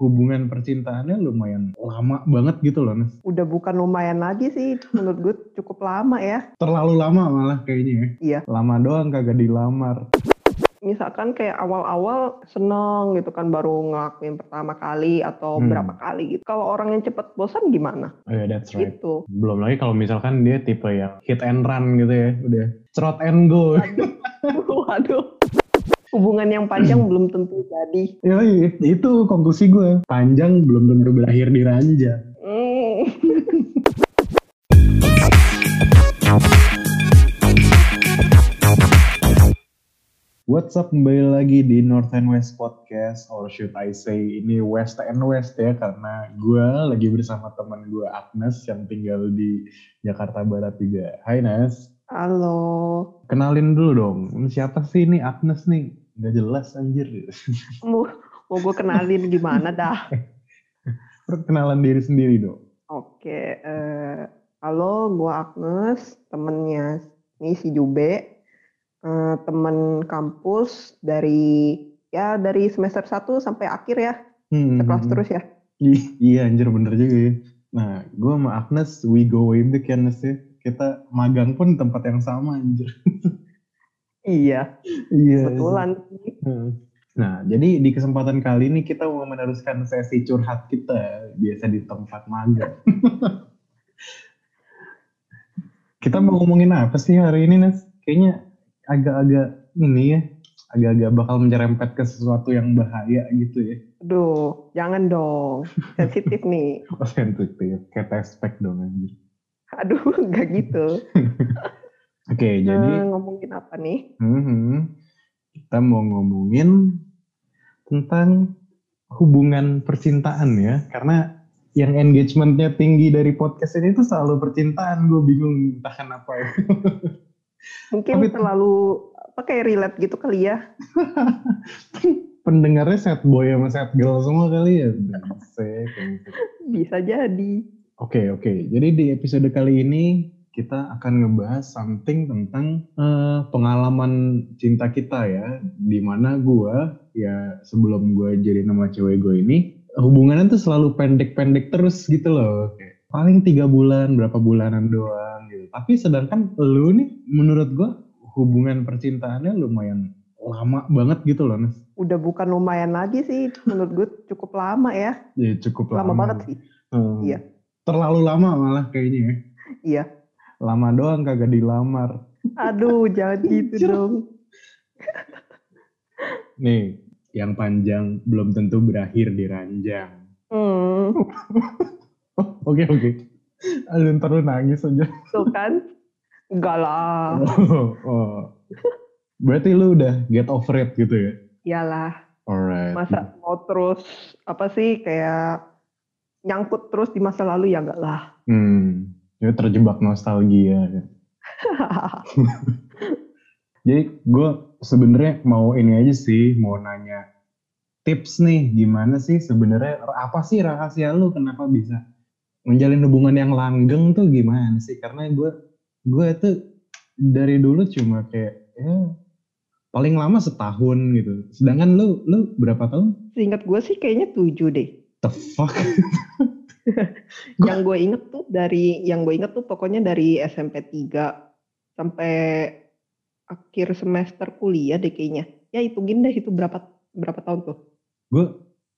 hubungan percintaannya lumayan lama banget gitu loh, Nes. Udah bukan lumayan lagi sih, menurut gue cukup lama ya. Terlalu lama malah kayaknya ya. Iya. Lama doang kagak dilamar. Misalkan kayak awal-awal seneng gitu kan baru ngelakuin pertama kali atau Hmm. berapa kali gitu. Kalau orang yang cepet bosan gimana? Oh yeah, that's right. Gitu. Belum lagi kalau misalkan dia tipe yang hit and run gitu ya. Udah cerot and go. Waduh, waduh. Hubungan yang panjang belum tentu jadi. Ya, itu konklusi gue. Panjang belum tentu berakhir di ranjang. Hmm. What's up kembali lagi di North and West Podcast or should I say ini West and West ya karena gue lagi bersama teman gue Agnes yang tinggal di Jakarta Barat juga. Hai Nes, Halo. kenalin dulu dong. Siapa sih ini Agnes nih? Gak jelas anjir. Mau, mau gue kenalin gimana dah? Perkenalan diri sendiri dong. Oke. eh, halo, gue Agnes, temennya ini si Jube. Eh, temen kampus dari ya dari semester 1 sampai akhir ya. Hmm, Sekelas terus ya. Iya anjir bener juga ya. Nah, gue sama Agnes, we go way back ya ya. Kita magang pun tempat yang sama anjir. Iya, Iya. kebetulan. Hmm. Nah, jadi di kesempatan kali ini kita mau meneruskan sesi curhat kita biasa di tempat magang. kita mau ngomongin apa sih hari ini, Nes? Kayaknya agak-agak ini ya, agak-agak bakal menyerempet ke sesuatu yang bahaya gitu ya. Aduh, jangan dong. Sensitif nih. Oh, sensitif, kayak tespek dong anjir. Aduh, nggak gitu. Oke, Eh, jadi ngomongin apa nih? mhm, kita mau ngomongin tentang hubungan percintaan ya, karena yang engagementnya tinggi dari podcast ini tuh selalu percintaan. Gue bingung entah kenapa ya. Mungkin Tapi- terlalu apa kayak relate gitu kali ya. Pendengarnya sad boy sama sad girl semua kali ya. Brengsek. Bisa jadi. Oke oke, jadi di episode kali ini kita akan ngebahas something tentang eh, pengalaman cinta kita ya, di mana gue ya sebelum gue jadi nama cewek gue ini hubungannya tuh selalu pendek-pendek terus gitu loh, Kayak paling tiga bulan, berapa bulanan doang gitu. Tapi sedangkan lu nih, menurut gue hubungan percintaannya lumayan lama banget gitu loh, Nes. Udah bukan lumayan lagi sih. Menurut gue cukup lama ya. Ya cukup lama. Lama banget sih. Hmm. Iya. Terlalu lama malah kayaknya ya. Iya. Lama doang kagak dilamar. Aduh, jangan gitu dong. Nih, yang panjang belum tentu berakhir di ranjang. Hmm, Oh, Oke oke. Aduh ntar lu nangis aja. tuh kan? Enggak lah. Oh, oh. Berarti lu udah get over it gitu ya? Iyalah. Alright. Masa mau terus apa sih kayak nyangkut terus di masa lalu ya enggak lah. Hmm. Ini terjebak nostalgia. ya. Jadi gue sebenarnya mau ini aja sih, mau nanya tips nih, gimana sih sebenarnya apa sih rahasia lu kenapa bisa menjalin hubungan yang langgeng tuh gimana sih? Karena gue gue tuh dari dulu cuma kayak ya paling lama setahun gitu. Sedangkan lu lu berapa tahun? Seingat gue sih kayaknya tujuh deh. The fuck? Yang gue inget tuh dari, yang gue inget tuh pokoknya dari SMP 3 sampai akhir semester kuliah deh kayaknya. Ya hitungin deh itu berapa berapa tahun tuh. gue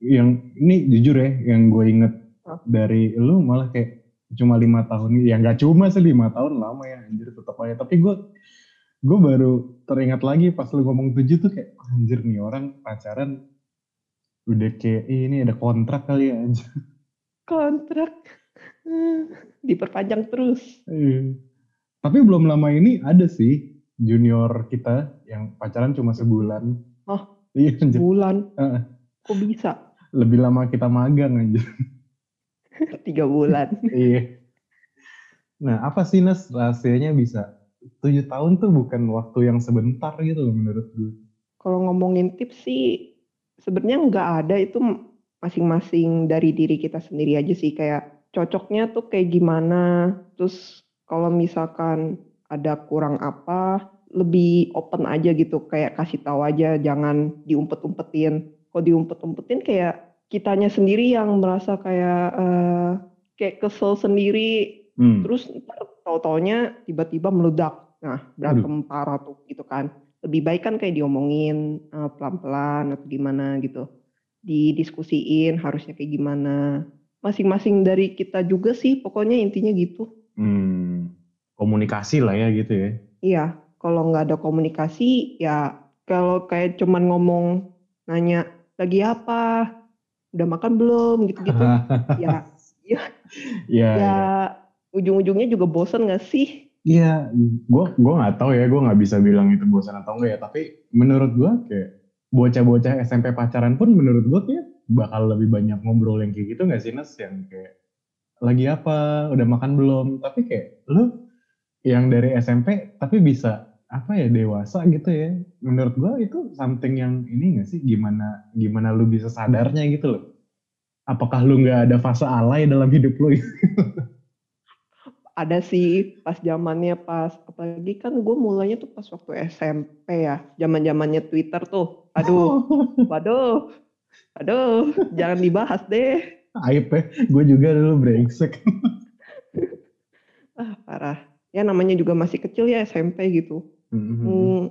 yang ini jujur ya yang gue inget Hah? dari lu malah kayak cuma lima tahun ya nggak cuma sih lima tahun lama ya anjir tetap aja tapi gue gue baru teringat lagi pas lu ngomong tujuh tuh kayak anjir nih orang pacaran udah kayak "Ih, ini ada kontrak kali ya anjir Kontrak diperpanjang terus. Iya. tapi belum lama ini ada sih junior kita yang pacaran cuma sebulan Oh. iya anjir Bulan. Heeh. Kok bisa? lebih lama kita magang anjir Tiga bulan. Iya. Nah, apa sih Nas rahasianya bisa tujuh tahun tuh bukan waktu yang sebentar gitu loh menurut gue. Kalau ngomongin tips sih sebenarnya nggak ada itu masing-masing dari diri kita sendiri aja sih kayak cocoknya tuh kayak gimana. Terus kalau misalkan ada kurang apa lebih open aja gitu kayak kasih tahu aja jangan diumpet-umpetin. Kalau diumpet-umpetin kayak kitanya sendiri yang merasa kayak uh, kayak kesel sendiri hmm. terus tau-taunya tiba-tiba meledak nah berantem Aduh. parah tuh gitu kan lebih baik kan kayak diomongin uh, pelan-pelan atau gimana gitu didiskusiin harusnya kayak gimana. Masing-masing dari kita juga sih pokoknya intinya gitu. Hmm, komunikasi lah ya gitu ya. Iya kalau nggak ada komunikasi ya kalau kayak cuman ngomong nanya lagi apa? Udah makan belum? gitu-gitu. Ya ya. Ya, ya ujung-ujungnya juga bosan gak sih? Iya, gue gue nggak tahu ya, gue nggak bisa bilang itu bosan atau enggak ya. Tapi menurut gue kayak bocah-bocah SMP pacaran pun menurut gue kayak bakal lebih banyak ngobrol yang kayak gitu nggak sih Nas yang kayak lagi apa, udah makan belum? Tapi kayak lu yang dari SMP tapi bisa apa ya dewasa gitu ya. Menurut gue itu something yang ini gak sih? Gimana gimana lu bisa sadarnya gitu loh? Apakah lu nggak ada fase alay dalam hidup lu? ada sih pas zamannya pas apalagi kan gue mulainya tuh pas waktu SMP ya zaman zamannya Twitter tuh. Aduh waduh aduh jangan dibahas deh. Aib ya gue juga dulu brengsek. Ah parah. Ya namanya juga masih kecil ya SMP gitu. Mm-hmm. hmm,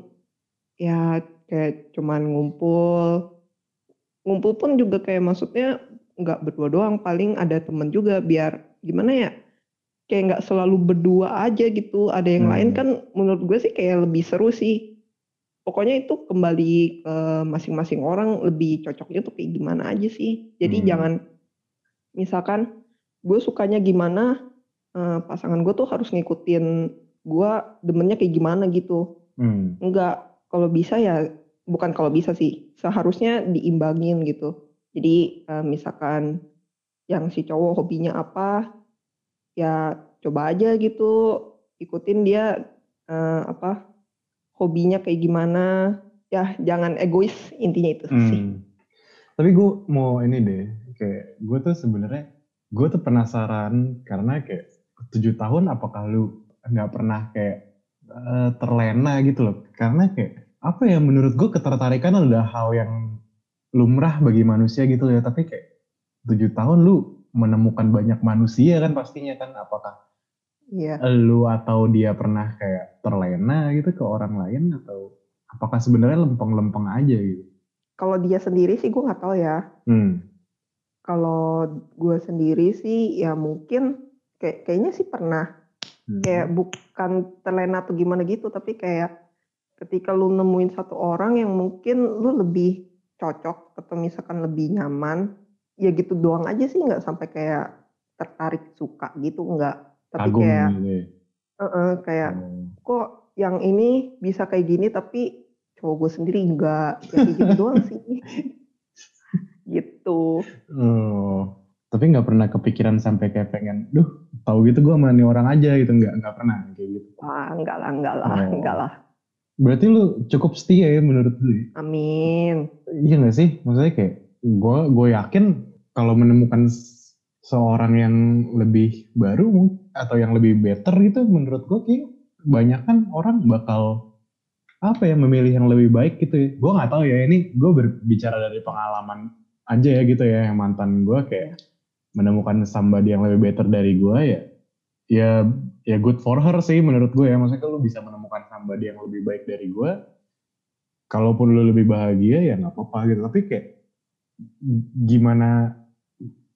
ya kayak cuman ngumpul. Ngumpul pun juga kayak maksudnya nggak berdua doang paling ada temen juga biar gimana ya kayak nggak selalu berdua aja gitu ada yang hmm. lain kan menurut gue sih kayak lebih seru sih pokoknya itu kembali ke masing-masing orang lebih cocoknya tuh kayak gimana aja sih jadi hmm. jangan misalkan gue sukanya gimana uh, pasangan gue tuh harus ngikutin gue demennya kayak gimana gitu hmm. enggak kalau bisa ya bukan kalau bisa sih seharusnya diimbangin gitu jadi uh, misalkan yang si cowok hobinya apa ya coba aja gitu ikutin dia uh, apa hobinya kayak gimana. Ya jangan egois intinya itu hmm. sih. Tapi gue mau ini deh kayak gue tuh sebenarnya gue tuh penasaran karena kayak tujuh tahun apakah lu nggak pernah kayak uh, terlena gitu loh. Karena kayak apa ya menurut gue ketertarikan adalah hal yang lumrah bagi manusia gitu ya. Tapi kayak tujuh tahun lu menemukan banyak manusia kan pastinya kan apakah yeah. lu atau dia pernah kayak terlena gitu ke orang lain atau apakah sebenarnya lempeng-lempeng aja gitu kalau dia sendiri sih gue nggak tahu ya hmm. kalau gue sendiri sih ya mungkin kayak kayaknya sih pernah hmm. kayak bukan terlena atau gimana gitu tapi kayak ketika lu nemuin satu orang yang mungkin lu lebih cocok atau misalkan lebih nyaman ya gitu doang aja sih nggak sampai kayak tertarik suka gitu nggak. Tapi Kagum kayak uh -uh, kayak oh. kok yang ini bisa kayak gini tapi cowok gue sendiri enggak ya kayak gitu doang sih. Gitu. Oh tapi nggak pernah kepikiran sampai kayak pengen duh tahu gitu gue sama orang aja gitu. Nggak nggak pernah kayak gitu. Ah enggak lah enggak lah oh. enggak lah. Berarti lu cukup setia ya menurut lu ya? amin. Iya gak sih? Maksudnya kayak gue gue yakin kalau menemukan seorang yang lebih baru atau yang lebih better gitu menurut gue kayak banyak kan orang bakal apa ya memilih yang lebih baik gitu ya. Gue nggak tahu ya ini gue berbicara dari pengalaman aja ya gitu ya yang mantan gue kayak menemukan somebody yang lebih better dari gue ya ya ya good for her sih menurut gue ya maksudnya lu bisa menemukan somebody yang lebih baik dari gue kalaupun lu lebih bahagia ya nggak apa-apa gitu tapi kayak gimana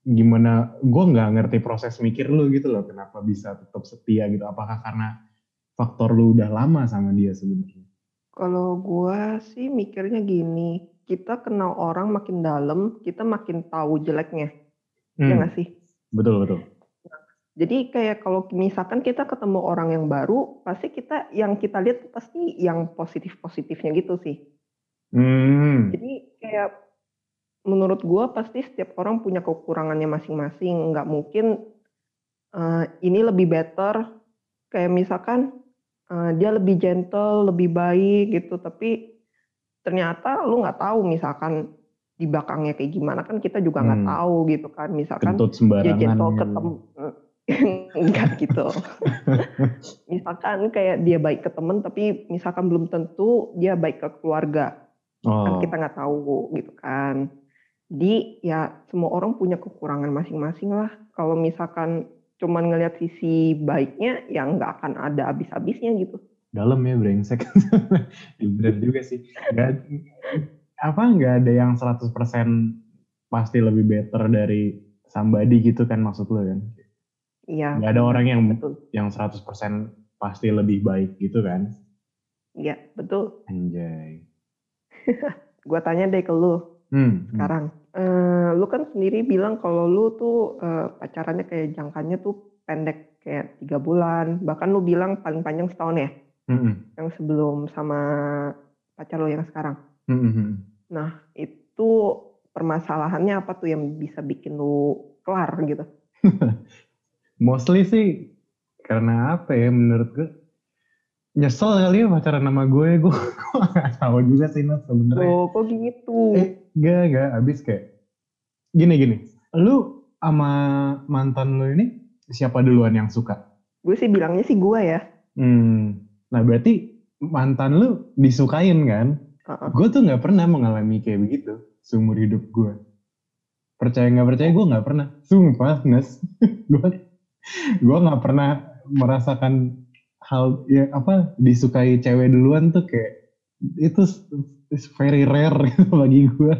gimana gue nggak ngerti proses mikir lu gitu loh kenapa bisa tetap setia gitu. Apakah karena faktor lu udah lama sama dia sebenarnya? Kalau gue sih mikirnya gini kita kenal orang makin dalam kita makin tahu jeleknya. Ya hmm. ya nggak sih? Betul betul. Jadi kayak kalau misalkan kita ketemu orang yang baru pasti kita yang kita lihat pasti yang positif positifnya gitu sih. Hmm. jadi kayak menurut gue pasti setiap orang punya kekurangannya masing-masing. Nggak mungkin uh, ini lebih better. Kayak misalkan uh, dia lebih gentle lebih baik gitu. Tapi ternyata lu nggak tahu misalkan di belakangnya kayak gimana. Kan kita juga nggak hmm. tahu gitu kan. Misalkan dia gentle gitu. ketemu enggak gitu. Misalkan kayak dia baik ke temen tapi misalkan belum tentu dia baik ke keluarga. Kan oh. kan kita nggak tahu gitu kan Jadi ya semua orang punya kekurangan masing-masing lah. Kalau misalkan cuman ngelihat sisi baiknya, ya nggak akan ada habis-habisnya gitu. Dalam ya brengsek. Bener juga sih. Gak, apa nggak ada yang 100% pasti lebih better dari somebody gitu kan maksud lo kan? Iya. Nggak ada orang yang betul. yang 100% pasti lebih baik gitu kan? Iya, betul. Anjay. Gua tanya deh ke lu Hmm, hmm. sekarang. Eh, lu kan sendiri bilang kalau lu tuh eh, pacarannya kayak jangkanya tuh pendek kayak tiga bulan. Bahkan lu bilang paling panjang setahun ya, Hmm, hmm. yang sebelum sama pacar lu yang sekarang. Hmm, hmm. Nah, itu permasalahannya apa tuh yang bisa bikin lu kelar gitu? Mostly sih karena apa ya menurut gue nyesel kali ya pacaran sama gue gue gak tahu juga sih Nat sebenarnya Oh, kok gitu? eh gak gak abis kayak gini gini. Lu sama mantan lu ini siapa duluan yang suka? Gue sih bilangnya sih gue ya. hmm. Nah berarti mantan lu disukain kan? Heeh. gue tuh nggak pernah mengalami kayak begitu seumur hidup gue percaya nggak percaya gue nggak pernah. Sumpah nes. Gue gue nggak pernah merasakan hal ya apa disukai cewek duluan tuh kayak itu very rare gitu bagi gue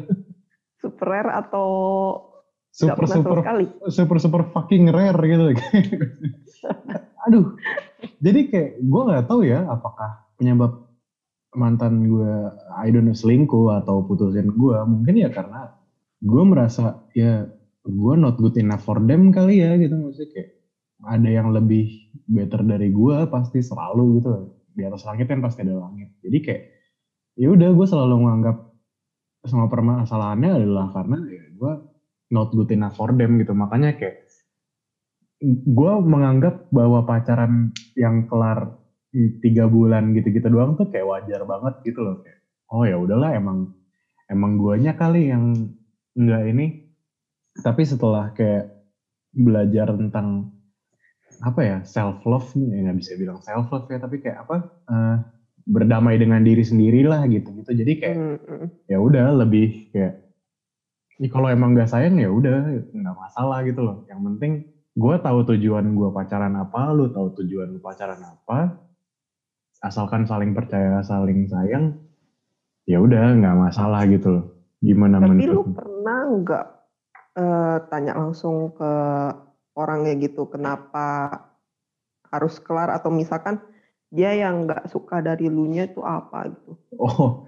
Super rare atau super super sekali? super super fucking rare gitu. Aduh. Jadi kayak gue nggak tahu ya apakah penyebab mantan gue I don't know selingkuh atau putusin gue mungkin ya karena gue merasa ya gue not good enough for them kali ya gitu. Maksudnya kayak ada yang lebih better dari gue pasti selalu gitu. Di atas langit kan pasti ada langit. Jadi kayak ya udah gue selalu menganggap semua permasalahannya adalah karena ya gue not good enough for them gitu. Makanya kayak gue menganggap bahwa pacaran yang kelar tiga bulan gitu-gitu doang tuh kayak wajar banget gitu loh. Kayak oh ya udahlah emang emang guanya kali yang enggak ini. Tapi setelah kayak belajar tentang apa ya self love nih ya nggak bisa bilang self love ya tapi kayak apa eh, berdamai dengan diri sendiri lah gitu gitu. Jadi kayak hmm. ya udah lebih kayak ya kalau emang nggak sayang ya udah nggak masalah gitu loh. Yang penting gue tahu tujuan gue pacaran apa lu tahu tujuan lu pacaran apa. Asalkan saling percaya saling sayang ya udah nggak masalah gitu loh. Gimana Tapi lu menurut pernah nggak eh, tanya langsung ke orangnya gitu, kenapa harus kelar? Atau misalkan dia yang nggak suka dari lu nya itu apa gitu? oh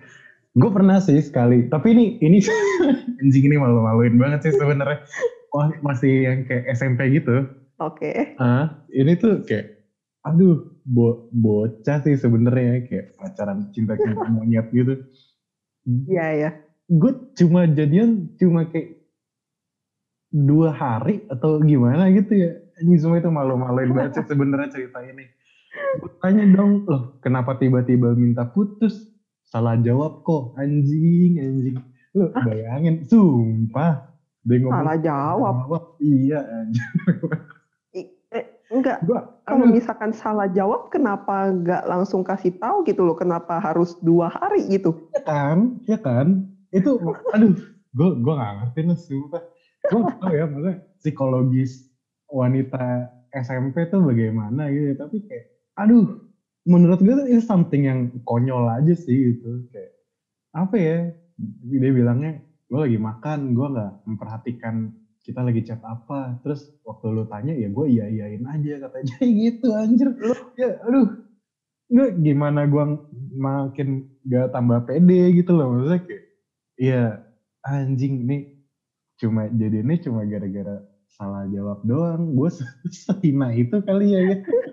gue pernah sih sekali tapi ini ini anjing ini malu-maluin banget sih sebenarnya Wah, masih yang kayak SMP gitu Oke, Ah, ini tuh kayak, aduh, bo bocah sih sebenarnya kayak pacaran cinta-cinta monyet gitu. iya ya. Gue cuma jadian cuma kayak dua hari atau gimana gitu ya. Ini semua itu malu-maluin banget sih sebenarnya cerita ini. Gue tanya dong, loh kenapa tiba-tiba minta putus? Salah jawab kok, anjing, anjing. Lu bayangin, sumpah. Dia ngomong, Salah jawab. Iya, anjing. Eh, enggak. Gua, Kalau aduh. misalkan salah jawab, kenapa nggak langsung kasih tahu gitu loh? Kenapa harus dua hari gitu? ya kan, ya kan. Itu, aduh, gue gue gak ngerti nih, sumpah. Gue gak tau ya, maksudnya psikologis wanita SMP tuh bagaimana gitu. ya. Tapi kayak, aduh, menurut gue itu something yang konyol aja sih gitu. Kayak, apa ya, dia bilangnya, gue lagi makan, gue gak memperhatikan kita lagi chat apa. Terus waktu lu tanya, ya gue iya-iyain aja katanya gitu anjir. Lu Ya, aduh, nggak gimana gua makin gak tambah pede gitu loh maksudnya kayak iya anjing nih cuma jadi ini cuma gara-gara salah jawab doang gue sehina itu kali ya ya hmm,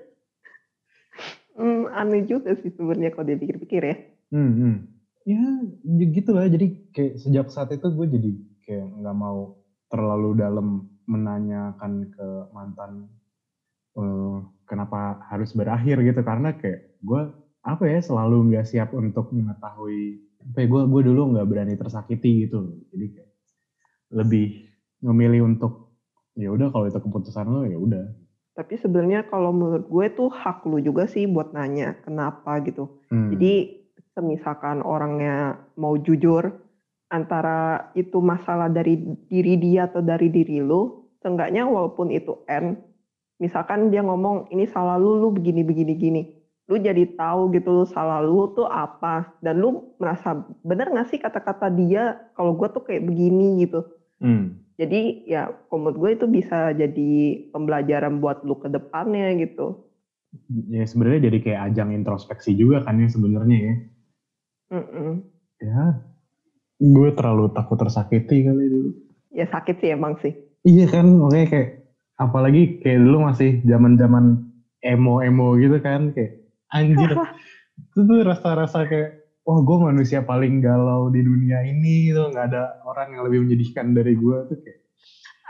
aneh juga sih sebenarnya kalau dia pikir-pikir ya. hmm, hmm. ya ya gitu lah jadi kayak sejak saat itu gue jadi kayak nggak mau terlalu dalam menanyakan ke mantan eh, kenapa harus berakhir gitu. Karena kayak gue apa ya selalu nggak siap untuk mengetahui. Apa ya gue gue dulu nggak berani tersakiti gitu jadi kayak lebih memilih untuk ya udah kalau itu keputusan lo ya udah Tapi sebenarnya kalau menurut gue tuh hak lu juga sih buat nanya kenapa gitu. Hmm. Jadi semisalkan orangnya mau jujur, antara itu masalah dari diri dia atau dari diri lu, seenggaknya walaupun itu end, misalkan dia ngomong ini salah lu, lu begini begini gini, lu jadi tahu gitu lu salah lu tuh apa dan lu merasa bener gak sih kata-kata dia kalau gue tuh kayak begini gitu. Hmm. Jadi ya menurut gue itu bisa jadi pembelajaran buat lu ke depannya gitu. Ya sebenarnya jadi kayak ajang introspeksi juga kan ya sebenarnya ya. Mm-mm. Ya, gue terlalu takut tersakiti kali dulu. Ya sakit sih emang sih. Iya kan, makanya kayak apalagi kayak dulu masih zaman-zaman emo-emo gitu kan, kayak anjir. itu tuh rasa-rasa kayak, wah gue manusia paling galau di dunia ini tuh nggak ada orang yang lebih menyedihkan dari gue tuh kayak.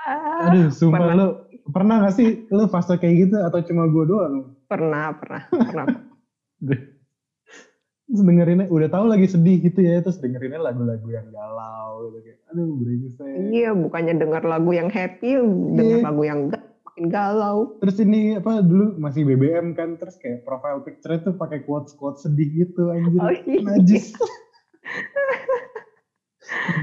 Ah, Aduh, sumpah pernah. lu pernah gak sih lu fase kayak gitu atau cuma gue doang? Pernah, pernah, pernah. terus dengerinnya udah tahu lagi sedih gitu ya terus dengerinnya lagu-lagu yang galau gitu kayak aduh brengsek Iya, bukannya dengar lagu yang happy, dengar Iya. lagu yang makin galau. terus ini apa dulu masih BBM kan terus kayak profile picture tuh pakai quotes quotes sedih gitu anjir Oh, iya. najis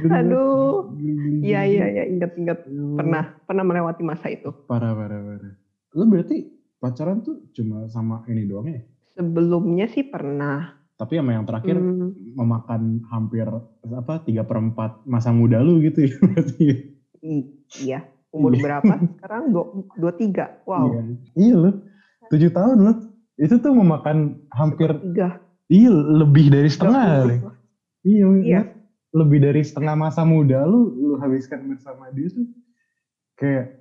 Aduh. Geli-geli. Iya, iya, iya, ingat-ingat. Pernah, pernah melewati masa itu. parah parah parah lu berarti pacaran tuh cuma sama ini doang ya Sebelumnya sih pernah. tapi sama yang terakhir Hmm, memakan hampir apa tiga perempat masa muda lu gitu ya berarti i- iya. Umur Iya. berapa? Sekarang dua, dua tiga. Wow. Iya, iya loh. Tujuh tahun loh. Itu tuh memakan hampir Tiga. iya lebih dari setengah. Iya, Iya. Lebih dari setengah masa muda lu lu habiskan bersama dia tuh kayak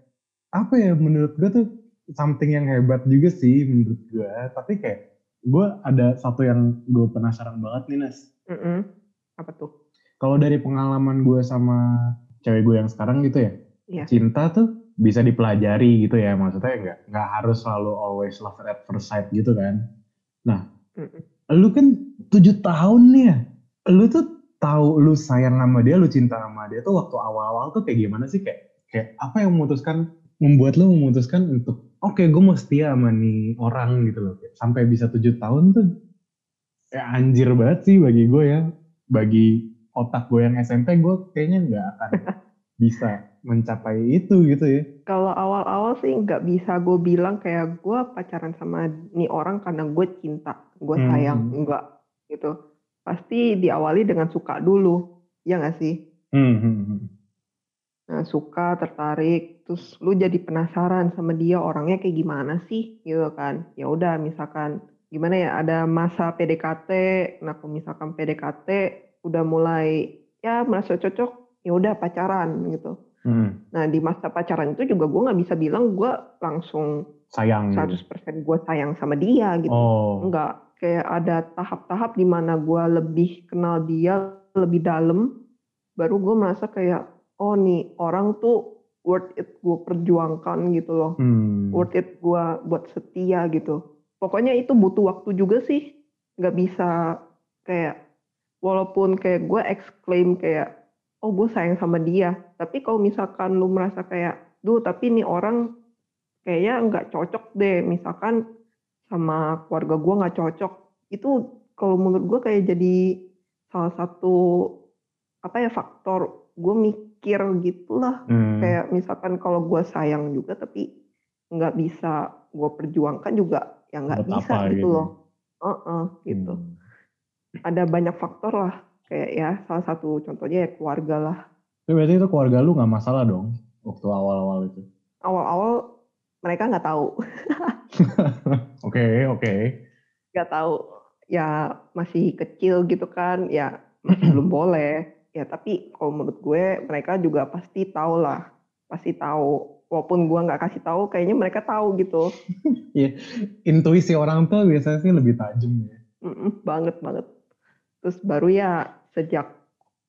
apa ya menurut gue tuh something yang hebat juga sih menurut gue. Tapi kayak gue ada satu yang gue penasaran banget nih Nas. Mm-mm. Apa tuh? Kalau dari pengalaman gue sama cewek gue yang sekarang gitu ya, Iya. cinta tuh bisa dipelajari gitu ya maksudnya nggak nggak harus selalu always love at first sight gitu kan nah Mm-mm. lu kan tujuh tahun nih ya lu tuh tahu lu sayang sama dia lu cinta sama dia tuh waktu awal-awal tuh kayak gimana sih kayak kayak apa yang memutuskan membuat lu memutuskan untuk oke gue mau setia sama nih orang gitu loh Kayak sampai bisa tujuh tahun tuh ya anjir banget sih bagi gue ya bagi otak gue yang SMP gue kayaknya nggak akan bisa mencapai itu gitu ya Kalau awal-awal sih nggak bisa gue bilang kayak gue pacaran sama nih orang karena gue cinta, gue Hmm. sayang, enggak gitu. Pasti diawali dengan suka dulu, ya nggak sih? Hmm, hmm, hmm. Nah, suka, tertarik, terus lu jadi penasaran sama dia orangnya kayak gimana sih, gitu kan? Ya udah, misalkan gimana ya, ada masa PDKT, nah kalau misalkan PDKT udah mulai ya merasa cocok, ya udah pacaran gitu. Hmm, Nah, di masa pacaran itu juga gue nggak bisa bilang gue langsung sayang gitu. 100% gue sayang sama dia gitu. Oh, Enggak, kayak ada tahap-tahap di mana gue lebih kenal dia lebih dalam, baru gue merasa kayak, oh nih orang tuh worth it gue perjuangkan gitu loh. hmm. Worth it gue buat setia gitu. Pokoknya itu butuh waktu juga sih. Nggak bisa kayak, walaupun kayak gue exclaim kayak, oh gue sayang sama dia. Tapi kalau misalkan lu merasa kayak, duh tapi nih orang kayaknya nggak cocok deh. Misalkan sama keluarga gue nggak cocok. Itu kalau menurut gue kayak jadi salah satu apa ya faktor gue mikir gitulah Hmm. kayak misalkan kalau gue sayang juga tapi nggak bisa gue perjuangkan juga ya nggak bisa gitu gitu. loh Heeh, gitu Hmm. ada banyak faktor lah kayak ya salah satu contohnya ya keluarga lah Tapi berarti itu keluarga lu nggak masalah dong waktu awal-awal itu. awal-awal mereka nggak tahu Oke, oke. nggak tahu ya masih kecil gitu kan ya masih belum boleh ya tapi kalau menurut gue mereka juga pasti tahu lah pasti tahu walaupun gue nggak kasih tahu kayaknya mereka tahu gitu Intuisi orang tua biasanya sih lebih tajam ya. Mm-mm, banget banget. Terus baru ya sejak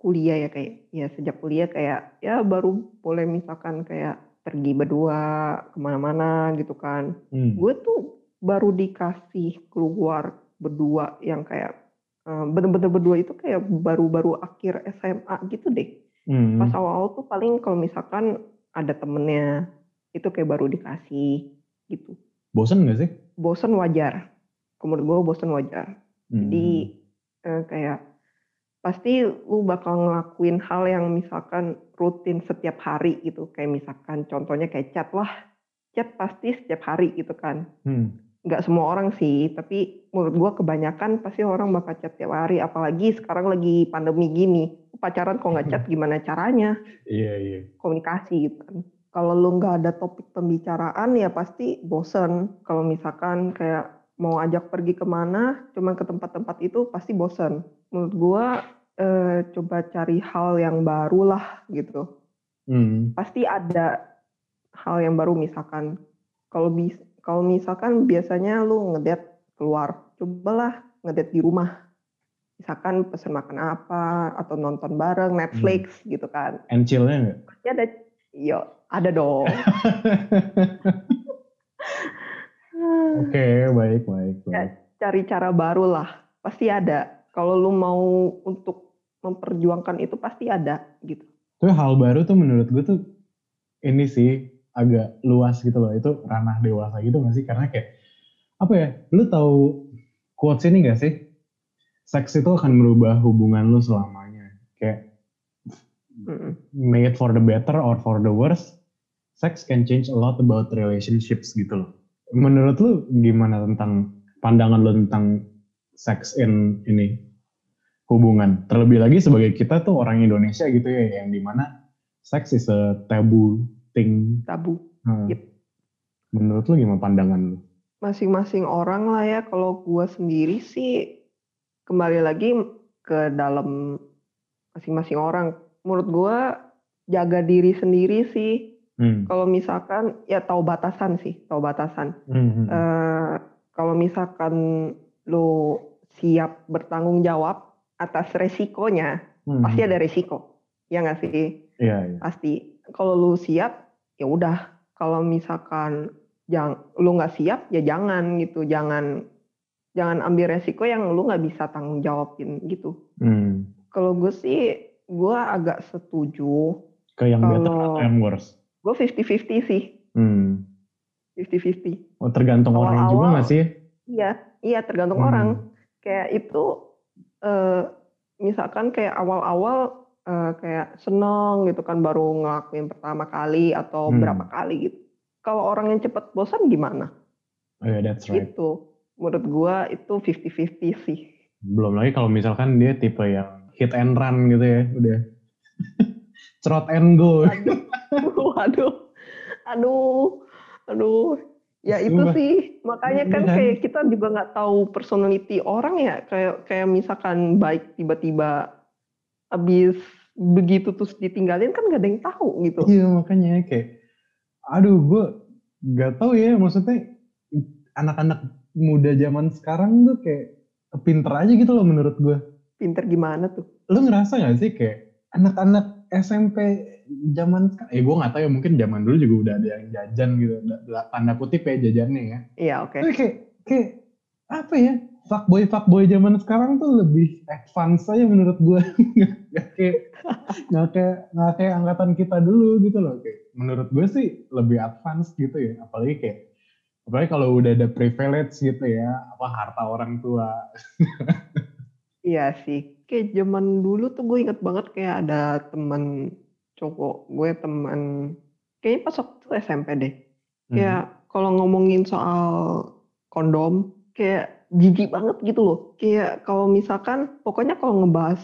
kuliah ya kayak ya sejak kuliah kayak ya baru boleh misalkan kayak pergi berdua ke mana-mana gitu kan. Hmm. Gue tuh baru dikasih keluar berdua yang kayak eh, bener-bener berdua itu kayak baru-baru akhir SMA gitu deh. Hmm. Pas awal-awal tuh paling kalau misalkan ada temennya itu kayak baru dikasih gitu. Bosen gak sih? Bosen wajar. Menurut gue bosen wajar. Hmm. Jadi eh, kayak pasti lu bakal ngelakuin hal yang misalkan rutin setiap hari gitu. Kayak misalkan contohnya kayak chat lah. Chat pasti setiap hari gitu kan. Hmm. Nggak semua orang sih, tapi menurut gua kebanyakan pasti orang bakal chat tiap hari. Apalagi sekarang lagi pandemi gini. Pacaran kok nggak chat gimana caranya? Iya, iya. Komunikasi gitu kan. Kalau lu nggak ada topik pembicaraan ya pasti bosen. Kalau misalkan kayak mau ajak pergi ke mana, cuman ke tempat-tempat itu pasti bosen. Menurut gua eh, coba cari hal yang baru lah gitu. Hmm. Pasti ada hal yang baru misalkan kalau bis kalau misalkan biasanya lu ngedate keluar, cobalah ngedate di rumah. Misalkan pesen makan apa atau nonton bareng Netflix gitu kan. And chill-nya? Pasti ada, yo ada dong. Oke, baik, baik, Ya, baik. cari cara baru lah, pasti ada. Kalau lu mau untuk memperjuangkan itu pasti ada gitu. Tapi hal baru tuh menurut gue tuh ini sih agak luas gitu loh. Itu ranah dewasa gitu gak sih? Karena kayak apa ya? Lu tahu quotes ini gak sih? Seks itu akan merubah hubungan lu selamanya. Kayak it for the better or for the worse, sex can change a lot about relationships gitu loh. Menurut lu gimana tentang pandangan lu tentang sex in ini hubungan? Terlebih lagi sebagai kita tuh orang Indonesia gitu ya, yang di mana sex is a taboo thing. Tabu. Hmm. Yep. Menurut lu gimana pandangan lu? Masing-masing orang lah ya. Kalau gua sendiri sih kembali lagi ke dalam masing-masing orang. Menurut gua jaga diri sendiri sih. Hmm. Kalau misalkan ya tahu batasan sih, tahu batasan. Hmm. Eh, kalau misalkan lu siap bertanggung jawab atas resikonya, Hmm. pasti ada resiko. Ya nggak sih? Iya, iya. Pasti. Kalau lu siap, ya udah. Kalau misalkan jang, lu nggak siap, ya jangan gitu. Jangan jangan ambil resiko yang lu nggak bisa tanggung jawabin gitu. Hmm. Kalau gue sih, gue agak setuju. Ke yang better Kalau- atau yang worse? Gue 50-50 sih. Hmm. 50-50. Oh tergantung orang juga Awal-awal- gak sih? Iya, iya tergantung Hmm. orang. Kayak itu eh, misalkan kayak awal-awal eh, kayak seneng gitu kan baru ngelakuin pertama kali atau Hmm. berapa kali gitu. Kalau orang yang cepet bosan gimana? Oh yeah, that's right. Itu menurut gua itu 50-50 sih. Belum lagi kalau misalkan dia tipe yang hit and run gitu ya, udah cerot and go. Aduh, aduh, aduh, aduh. Ya itu sih, makanya kan Iya kayak kita juga nggak tahu personality orang ya. Kayak kayak misalkan baik tiba-tiba habis begitu terus ditinggalin kan gak ada yang tahu gitu. Iya makanya kayak, aduh gue gak tahu ya maksudnya anak-anak muda zaman sekarang tuh kayak pinter aja gitu loh menurut gue. Pinter gimana tuh? Lu ngerasa gak sih kayak anak-anak SMP zaman eh gue gak tahu ya mungkin zaman dulu juga udah ada yang jajan gitu, da- da- tanda kutip ya jajannya ya. Iya oke. Tapi kayak, kayak apa ya? Fuckboy fuckboy zaman sekarang tuh lebih advance aja menurut gue. nggak kayak nggak kayak nggak kayak angkatan kita dulu gitu loh. Kayak menurut gue sih lebih advance gitu ya. Apalagi kayak apalagi kalau udah ada privilege gitu ya, apa harta orang tua. Iya sih. Kayak zaman dulu tuh gue inget banget kayak ada teman cowok gue teman kayaknya pas waktu SMP deh. Hmm. Kayak kalau ngomongin soal kondom, kayak jijik banget gitu loh. Kayak kalau misalkan, pokoknya kalau ngebahas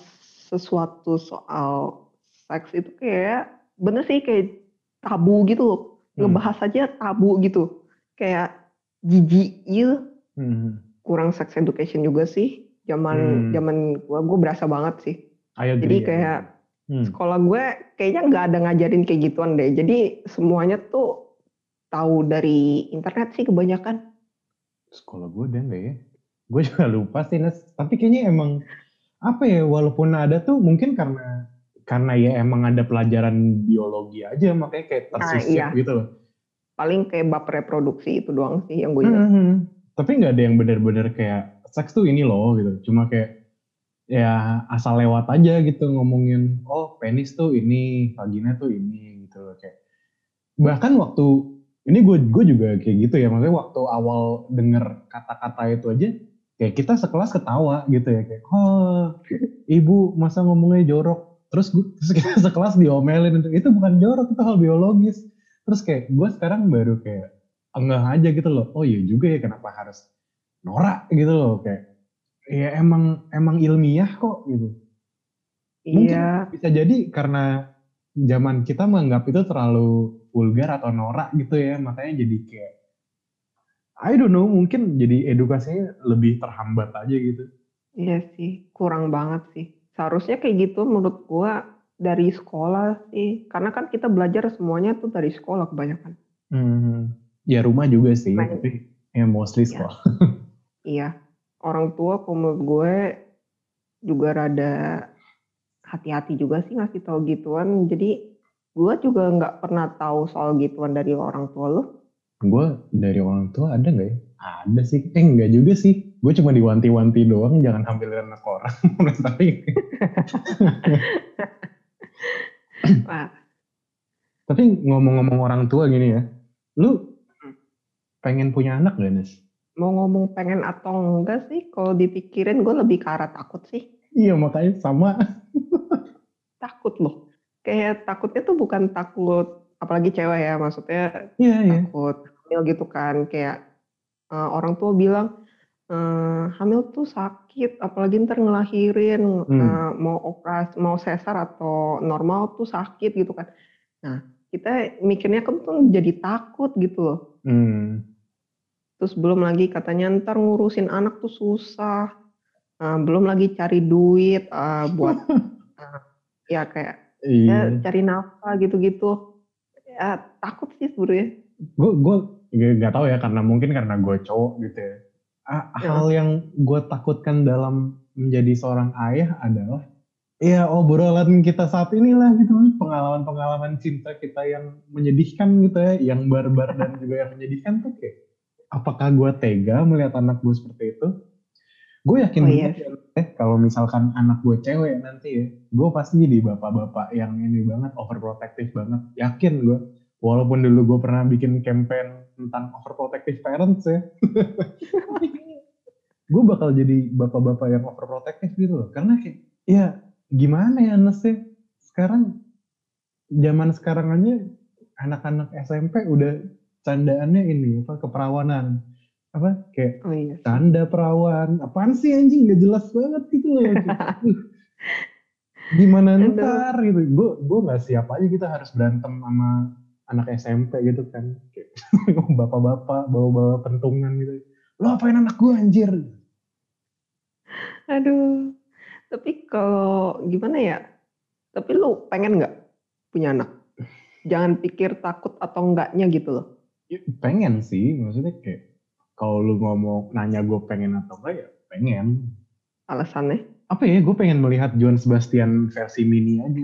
sesuatu soal seks itu kayak bener sih kayak tabu gitu loh. Hmm. Ngebahas aja tabu gitu. Kayak jijik iya Hmm. kurang sex education juga sih. Zaman Hmm. zaman gua gua berasa banget sih. Agree, Jadi I kayak. Hmm. sekolah gue kayaknya nggak ada ngajarin kayak gituan deh. Jadi semuanya tuh tahu dari internet sih kebanyakan. sekolah gue deh nggak ya? Gue juga lupa sih Nes. Tapi kayaknya emang apa ya? Walaupun ada tuh mungkin karena karena ya emang ada pelajaran biologi aja makanya kayak tersisip iya. gitu loh. Paling kayak bab reproduksi itu doang sih yang gue ingat. Mhm. Tapi nggak ada yang bener-bener kayak seks tuh ini loh gitu. Cuma kayak ya asal lewat aja gitu ngomongin oh penis tuh ini, vagina tuh ini gitu kayak. Bahkan waktu ini gue gue juga kayak gitu ya maksudnya waktu awal denger kata-kata itu aja kayak kita sekelas ketawa gitu ya kayak oh ibu masa ngomongnya jorok terus gue terus kita sekelas diomelin itu itu bukan jorok itu hal biologis terus kayak gue sekarang baru kayak enggak aja gitu loh oh iya juga ya kenapa harus norak gitu loh kayak ya emang emang ilmiah kok gitu mungkin Iya, bisa jadi karena zaman kita menganggap itu terlalu vulgar atau norak gitu ya makanya jadi kayak I don't know mungkin jadi edukasinya lebih terhambat aja gitu iya sih, kurang banget sih. Seharusnya kayak gitu menurut gua dari sekolah sih. Karena kan kita belajar semuanya tuh dari sekolah kebanyakan. hmm, ya rumah juga sih Main. tapi ya mostly Iya. sekolah Iya, orang tua kalau menurut gue juga rada hati-hati juga sih ngasih tahu gituan. Jadi gue juga nggak pernah tahu soal gituan dari orang tua lo. gue dari orang tua ada nggak ya? Ada sih. Eh enggak juga sih. Gue cuma diwanti-wanti doang jangan hamilin anak orang. Tapi tapi ngomong-ngomong orang tua gini ya lu pengen punya anak gak Nes? Mau ngomong pengen atau enggak sih? Kalau dipikirin gue lebih ke arah takut sih. iya makanya sama Takut loh. Kayak takutnya tuh bukan takut, apalagi cewek ya, maksudnya iya iya takut hamil gitu kan kayak eh, orang tua bilang eh, hamil tuh sakit apalagi ntar ngelahirin Hmm. eh, mau operasi mau sesar atau normal tuh sakit gitu kan nah kita mikirnya kan tuh jadi takut gitu loh Hmm. Terus belum lagi katanya ntar ngurusin anak tuh susah Eh, belum lagi cari duit eh, buat eh, ya kayak ya Iya. cari nafkah gitu-gitu ya takut sih sebenarnya Gue gue nggak tahu ya karena mungkin karena gue cowok gitu ya. Ah, Ya. Hal yang gue takutkan dalam menjadi seorang ayah adalah ya obrolan kita saat inilah gitu pengalaman-pengalaman cinta kita yang menyedihkan gitu ya, yang barbar dan juga yang menyedihkan tuh kayak apakah gue tega melihat anak gue seperti itu? Gue yakin Oh, iya. banget ya, eh, kalau misalkan anak gue cewek nanti ya, gue pasti jadi bapak-bapak yang ini banget, overprotective banget. Yakin gue. Walaupun dulu gue pernah bikin campaign tentang overprotective parents ya. gue bakal jadi bapak-bapak yang overprotective gitu loh. Karena kayak, ya gimana ya Nesnya? Sekarang, zaman sekarang aja anak-anak SMP udah candaannya ini, apa, keperawanan. Apa, kayak oh iya. tanda perawan. Apaan sih anjing? Gak jelas banget gitu loh. Gimana ntar gitu. Gue gue nggak siap aja kita harus berantem sama anak SMP gitu kan. Kayak, bapak-bapak bawa-bawa pentungan gitu. Lo apain anak gue anjir? Aduh, tapi kalau gimana ya? Tapi lu pengen nggak punya anak? Jangan pikir takut atau enggaknya gitu loh. Ya, pengen sih maksudnya kayak kalau lu ngomong nanya gue pengen atau enggak ya pengen Alasannya? apa ya gue pengen melihat John Sebastian versi mini aja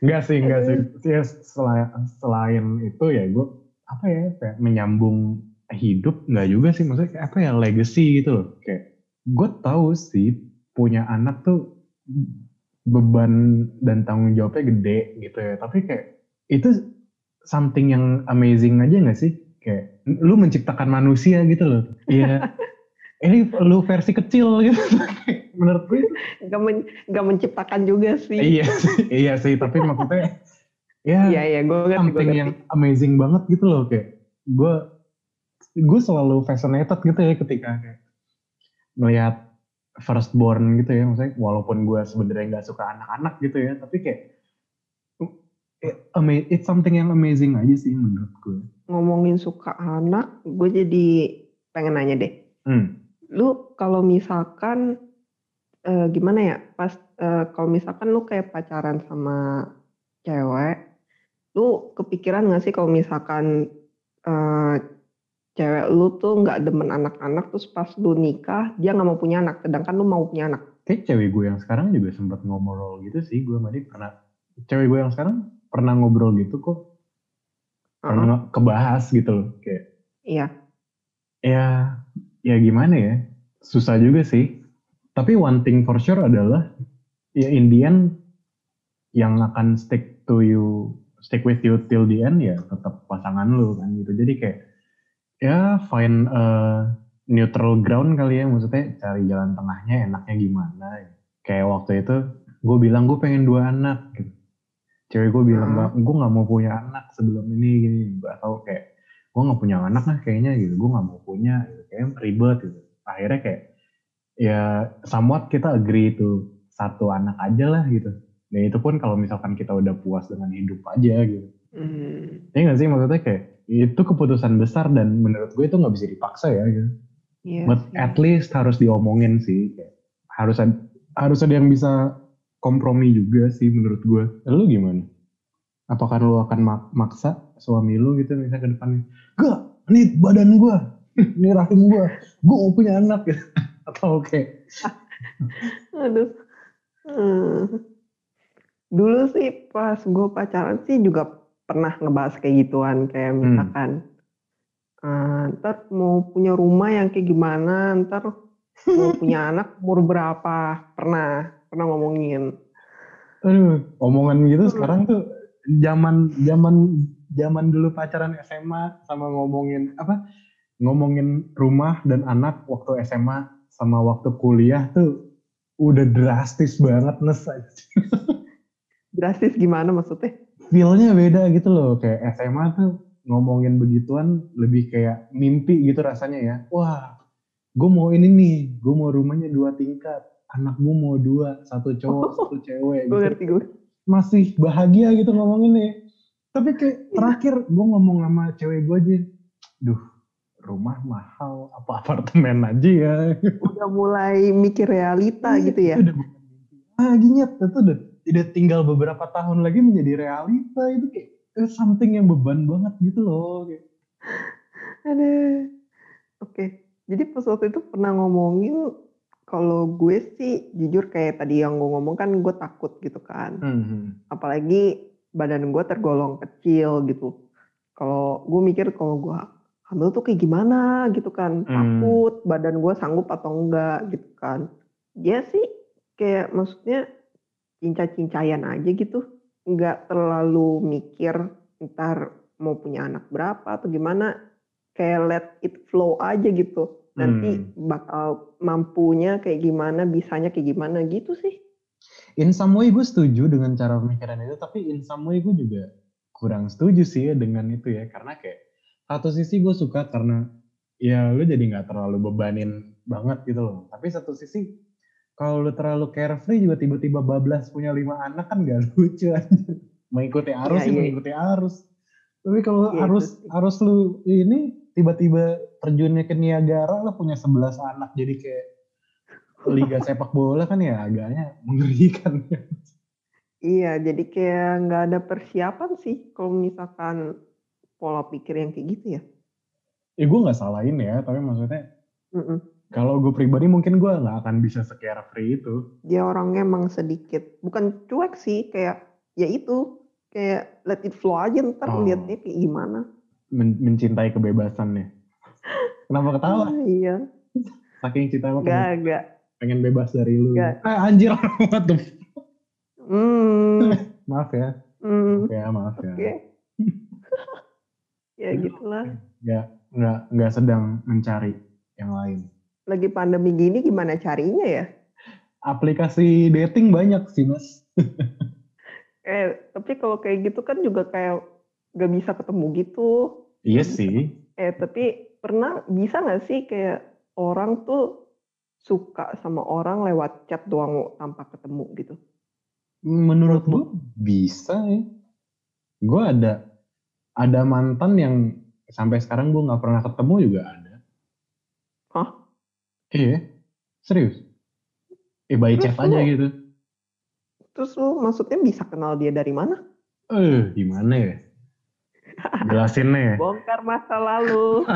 Enggak sih, enggak sih. Ya, selain, selain itu ya gue apa ya kayak menyambung hidup enggak juga sih maksudnya kayak apa ya legacy gitu loh. Kayak gue tahu sih punya anak tuh beban dan tanggung jawabnya gede gitu ya. Tapi kayak itu something yang amazing aja nggak sih? Kayak lu menciptakan manusia gitu loh. Iya. Ini lu versi kecil gitu. Menurut gue Gak, men- gak menciptakan juga sih. iya sih, iya sih tapi maksudnya ya Iya, iya, gue ngerti, something yang amazing banget gitu loh kayak gue gue selalu fascinated gitu ya ketika kayak melihat firstborn gitu ya maksudnya walaupun gue sebenarnya nggak suka anak-anak gitu ya tapi kayak it's something yang amazing aja sih menurut gue Ngomongin suka anak, gue jadi pengen nanya deh. hmm. Lu kalau misalkan, eh, gimana ya, pas eh, kalau misalkan lu kayak pacaran sama cewek, lu kepikiran gak sih kalau misalkan eh, cewek lu tuh nggak demen anak-anak terus pas lu nikah dia nggak mau punya anak sedangkan lu mau punya anak kayak cewek gue yang sekarang juga sempat ngobrol gitu sih gue sama dia pernah cewek gue yang sekarang pernah ngobrol gitu kok. Pernah kebahas gitu loh kayak iya. Ya ya gimana ya? Susah juga sih. Tapi one thing for sure adalah ya in the end yang akan stick to you stick with you till the end ya tetap pasangan lu kan gitu. Jadi kayak ya find a neutral ground kali ya maksudnya cari jalan tengahnya enaknya gimana. Kayak waktu itu gue bilang gue pengen dua anak gitu cewek gue bilang Hmm. gak gue nggak mau punya anak sebelum ini gini gak tau kayak gue nggak punya anak lah kayaknya gitu. Gue nggak mau punya gitu. kayak ribet gitu. Akhirnya kayak ya somewhat kita agree itu satu anak aja lah gitu. Dan itu pun kalau misalkan kita udah puas dengan hidup aja gitu. Hmm, ya nggak sih? Maksudnya kayak itu keputusan besar dan menurut gue itu nggak bisa dipaksa ya gitu. Iya but sih. at least harus diomongin sih kayak harus ada, harus ada yang bisa kompromi juga sih menurut gue lu gimana? Apakah lu akan mak- maksa suami lu gitu misalnya ke depannya? Gak ini badan gue ini rahim gue gue mau punya anak gitu. Atau kayak Aduh. Hmm. Dulu sih pas gue pacaran sih juga pernah ngebahas kayak gituan kayak Hmm. misalkan "Ah, ntar mau punya rumah yang kayak gimana? Ntar mau punya anak umur berapa? Pernah pernah ngomongin. Aduh. Omongan gitu Hmm. sekarang tuh zaman zaman zaman dulu pacaran SMA sama ngomongin apa ngomongin rumah dan anak waktu SMA sama waktu kuliah tuh udah drastis banget nes drastis gimana maksudnya? Feelnya beda gitu loh. Kayak SMA tuh ngomongin begituan lebih kayak mimpi gitu rasanya ya. Wah gue mau ini nih gue mau rumahnya dua tingkat anak gue mau dua satu cowok satu cewek gue gitu. ngerti gue masih bahagia gitu ngomonginnya. Tapi kayak terakhir gue ngomong sama cewek gue aja duh rumah mahal apa apartemen aja ya? Udah mulai mikir realita gitu ya? udah bukan mimpi lagi nyet itu udah, udah tinggal beberapa tahun lagi menjadi realita itu kayak eh, something yang beban banget gitu loh kayak, ada oke. Jadi pas waktu itu pernah ngomongin kalau gue sih jujur kayak tadi yang gue ngomong kan gue takut gitu kan. Hmm, apalagi badan gue tergolong kecil gitu. Kalau gue mikir kalau gue hamil tuh kayak gimana gitu kan. Hmm. takut badan gue sanggup atau enggak gitu kan. Dia sih kayak maksudnya cinca-cincayan aja gitu. Nggak terlalu mikir ntar mau punya anak berapa atau gimana. Kayak let it flow aja gitu nanti Hmm. bakal mampunya kayak gimana bisanya kayak gimana gitu sih in some way gue setuju dengan cara pemikiran itu tapi in some way gue juga kurang setuju sih ya dengan itu ya karena kayak satu sisi gue suka karena ya lu jadi nggak terlalu bebanin banget gitu loh tapi satu sisi kalau lu terlalu carefree juga tiba-tiba bablas punya lima anak kan gak lucu aja mengikuti arus sih iya. mengikuti arus tapi kalau Iya, itu arus sih. arus lu ini tiba-tiba terjunnya ke Niagara lu punya 11 anak jadi kayak liga sepak bola kan ya agaknya mengerikan Iya, jadi kayak nggak ada persiapan sih kalau misalkan pola pikir yang kayak gitu ya. ya gue nggak salahin ya tapi maksudnya Mm-mm. kalau gue pribadi mungkin gue nggak akan bisa se-carefree itu Dia orangnya emang sedikit, bukan cuek sih, kayak ya itu, kayak let it flow aja ntar Oh. liatnya kayak gimana. Men- mencintai kebebasannya kenapa ketawa Ah, iya, saking cinta lo nggak, pengen, nggak. pengen bebas dari lu Nggak. ah anjir what the Hmm, maaf ya hmm, Oke ya maaf oke. ya ya gitulah. nggak nggak nggak sedang mencari yang lain Lagi pandemi gini gimana carinya ya? aplikasi dating banyak sih mas Eh, tapi kalau kayak gitu kan juga kayak nggak bisa ketemu gitu. Iya bisa sih. Eh, tapi pernah bisa nggak sih kayak orang tuh suka sama orang lewat chat doang tanpa ketemu gitu? menurut gue bisa ya. Gue ada ada mantan yang sampai sekarang gue nggak pernah ketemu juga ada. Hah? iya. Serius? Eh by Terus chat aja lu- gitu. Terus lu maksudnya bisa kenal dia dari mana? eh gimana ya jelasinnya ya Bongkar masa lalu.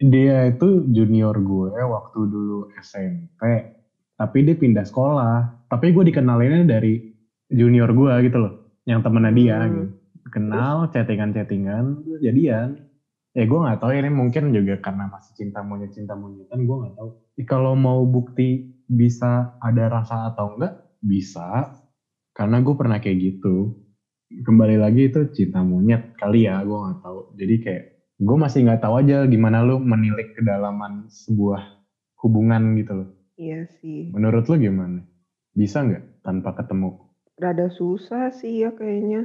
dia itu junior gue waktu dulu SMP tapi dia pindah sekolah. Tapi gue dikenalinnya dari junior gue gitu loh. Yang temennya dia Hmm. gitu. Kenal chattingan chattingan terus jadian. Ya gue nggak tahu ini mungkin juga karena masih cinta monyet cinta monyetan gue nggak tahu. Kalau mau bukti bisa ada rasa atau enggak bisa. Karena gue pernah kayak gitu kembali lagi itu cinta monyet kali ya gue nggak tahu jadi kayak gue masih nggak tahu aja gimana lu menilik kedalaman sebuah hubungan gitu loh. Iya sih. Menurut lu gimana? Bisa nggak tanpa ketemu? Rada susah sih ya kayaknya.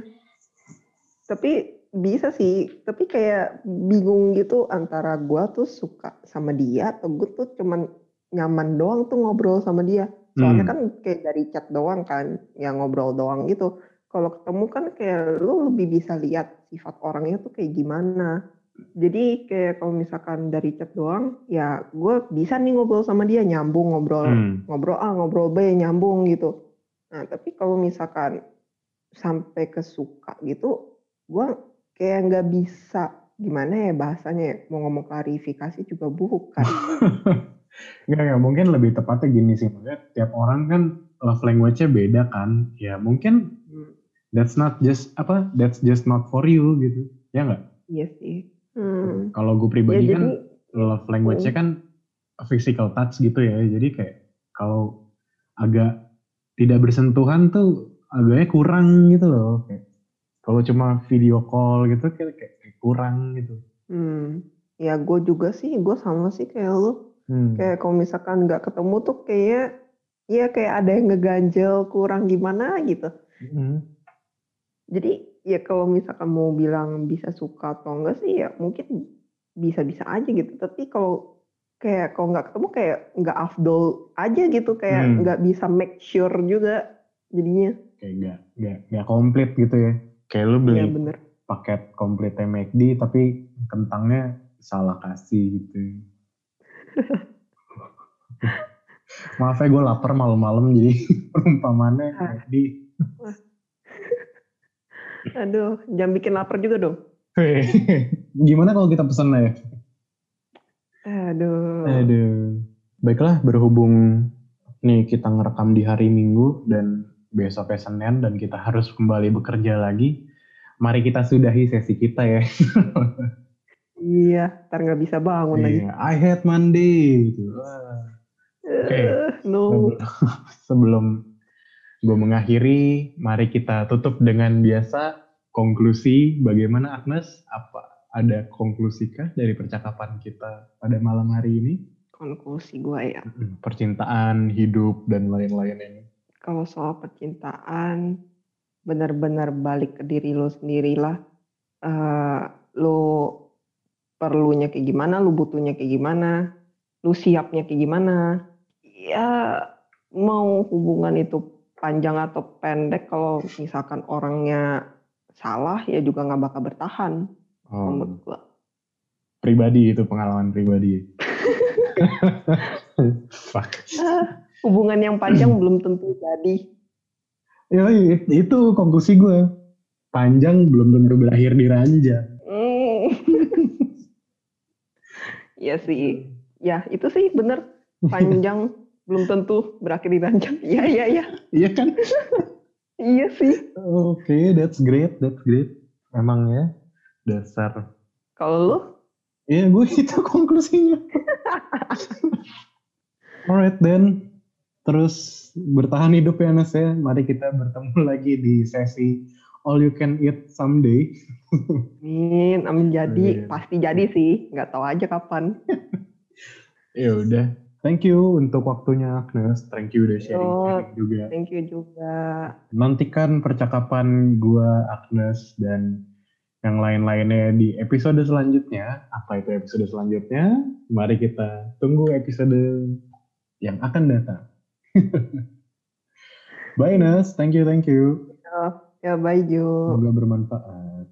Tapi bisa sih, tapi kayak bingung gitu antara gua tuh suka sama dia atau gue tuh cuman nyaman doang tuh ngobrol sama dia. Soalnya Hmm. kan kayak dari chat doang kan, yang ngobrol doang gitu. Kalau ketemu kan kayak lu lebih bisa lihat sifat orangnya tuh kayak gimana. Jadi kayak kalau misalkan dari chat doang, ya gue bisa nih ngobrol sama dia, nyambung ngobrol Hmm. ngobrol A, ngobrol B, nyambung gitu. Nah, tapi kalau misalkan sampai ke suka gitu, gue kayak nggak bisa gimana ya bahasanya ya, mau ngomong klarifikasi juga bukan. Nggak, nggak. Mungkin lebih tepatnya gini sih. Maksudnya tiap orang kan love language-nya beda kan. Ya mungkin that's not just, apa, that's just not for you gitu. Ya nggak? iya sih. Hmm. Kalau gue Ya pribadi jadi kan love language-nya Hmm. kan physical touch gitu ya. Jadi kayak kalau agak tidak bersentuhan tuh agaknya kurang gitu loh. Kayak, kalau cuma video call gitu kayak, kayak kayak kurang gitu. hmm, ya gue juga sih, gue sama sih kayak lu. Hmm. Kayak kalau misalkan nggak ketemu tuh kayak ya kayak ada yang ngeganjel kurang gimana gitu. Hmm. Jadi ya kalau misalkan mau bilang bisa suka atau enggak sih ya mungkin bisa-bisa aja gitu. Tapi kalau kayak kalau nggak ketemu kayak nggak afdol aja gitu kayak Hmm. nggak bisa make sure juga jadinya. Kayak nggak nggak nggak komplit gitu ya. Kayak lu beli Iya bener. paket komplitnya McD tapi kentangnya salah kasih gitu. Maaf ya gue lapar malam-malam jadi perumpamannya Ah. McD. Aduh, jangan bikin lapar juga dong. Gimana kalau kita pesan ya? Aduh. Aduh. Baiklah berhubung nih kita ngerekam di hari Minggu dan besoknya Senin dan kita harus kembali bekerja lagi. Mari kita sudahi sesi kita ya. Iya, ntar nggak bisa bangun lagi. Iya, I hate Monday gitu. Oke. Eh, no. Sebelum gue mengakhiri, mari kita tutup dengan biasa konklusi. Bagaimana Agnes? Apa ada konklusikah dari percakapan kita pada malam hari ini? Konklusi gue ya. Percintaan, hidup, dan lain-lain ini. Kalau soal percintaan, benar-benar balik ke diri lo sendirilah. Eh, lo perlunya kayak gimana, lo butuhnya kayak gimana, lo siapnya kayak gimana. Ya mau hubungan itu panjang atau pendek, kalau misalkan orangnya salah ya juga nggak bakal bertahan Oh, menurut gua. pribadi itu pengalaman pribadi. Fuck. Ah, hubungan yang panjang belum tentu jadi. Ya, it- itu konklusi gue. Panjang belum tentu berakhir di ranjang. Hmm. Iya sih. Ya, itu sih bener. Panjang belum tentu berakhir di ranjang. Iya, iya, iya. Iya kan? Iya sih. Oke, that's great, that's great. Emang ya, dasar. Kalau lu? Iya, gue itu konklusinya. Alright then, terus bertahan hidup ya Nas ya. Mari kita bertemu lagi di sesi All You Can Eat Someday. Amin, amin jadi. Iya. Pasti jadi sih. Nggak tahu aja kapan. Ya udah, Thank you untuk waktunya, Agnes. Thank you udah sharing, oh, sharing juga. Thank you juga. Nantikan percakapan gue Agnes, dan yang lain-lainnya di episode selanjutnya. Apa itu episode selanjutnya? Mari kita tunggu episode yang akan datang. bye, Nes. Thank you, thank you. Ya, yeah, bye, Ju. Semoga bermanfaat.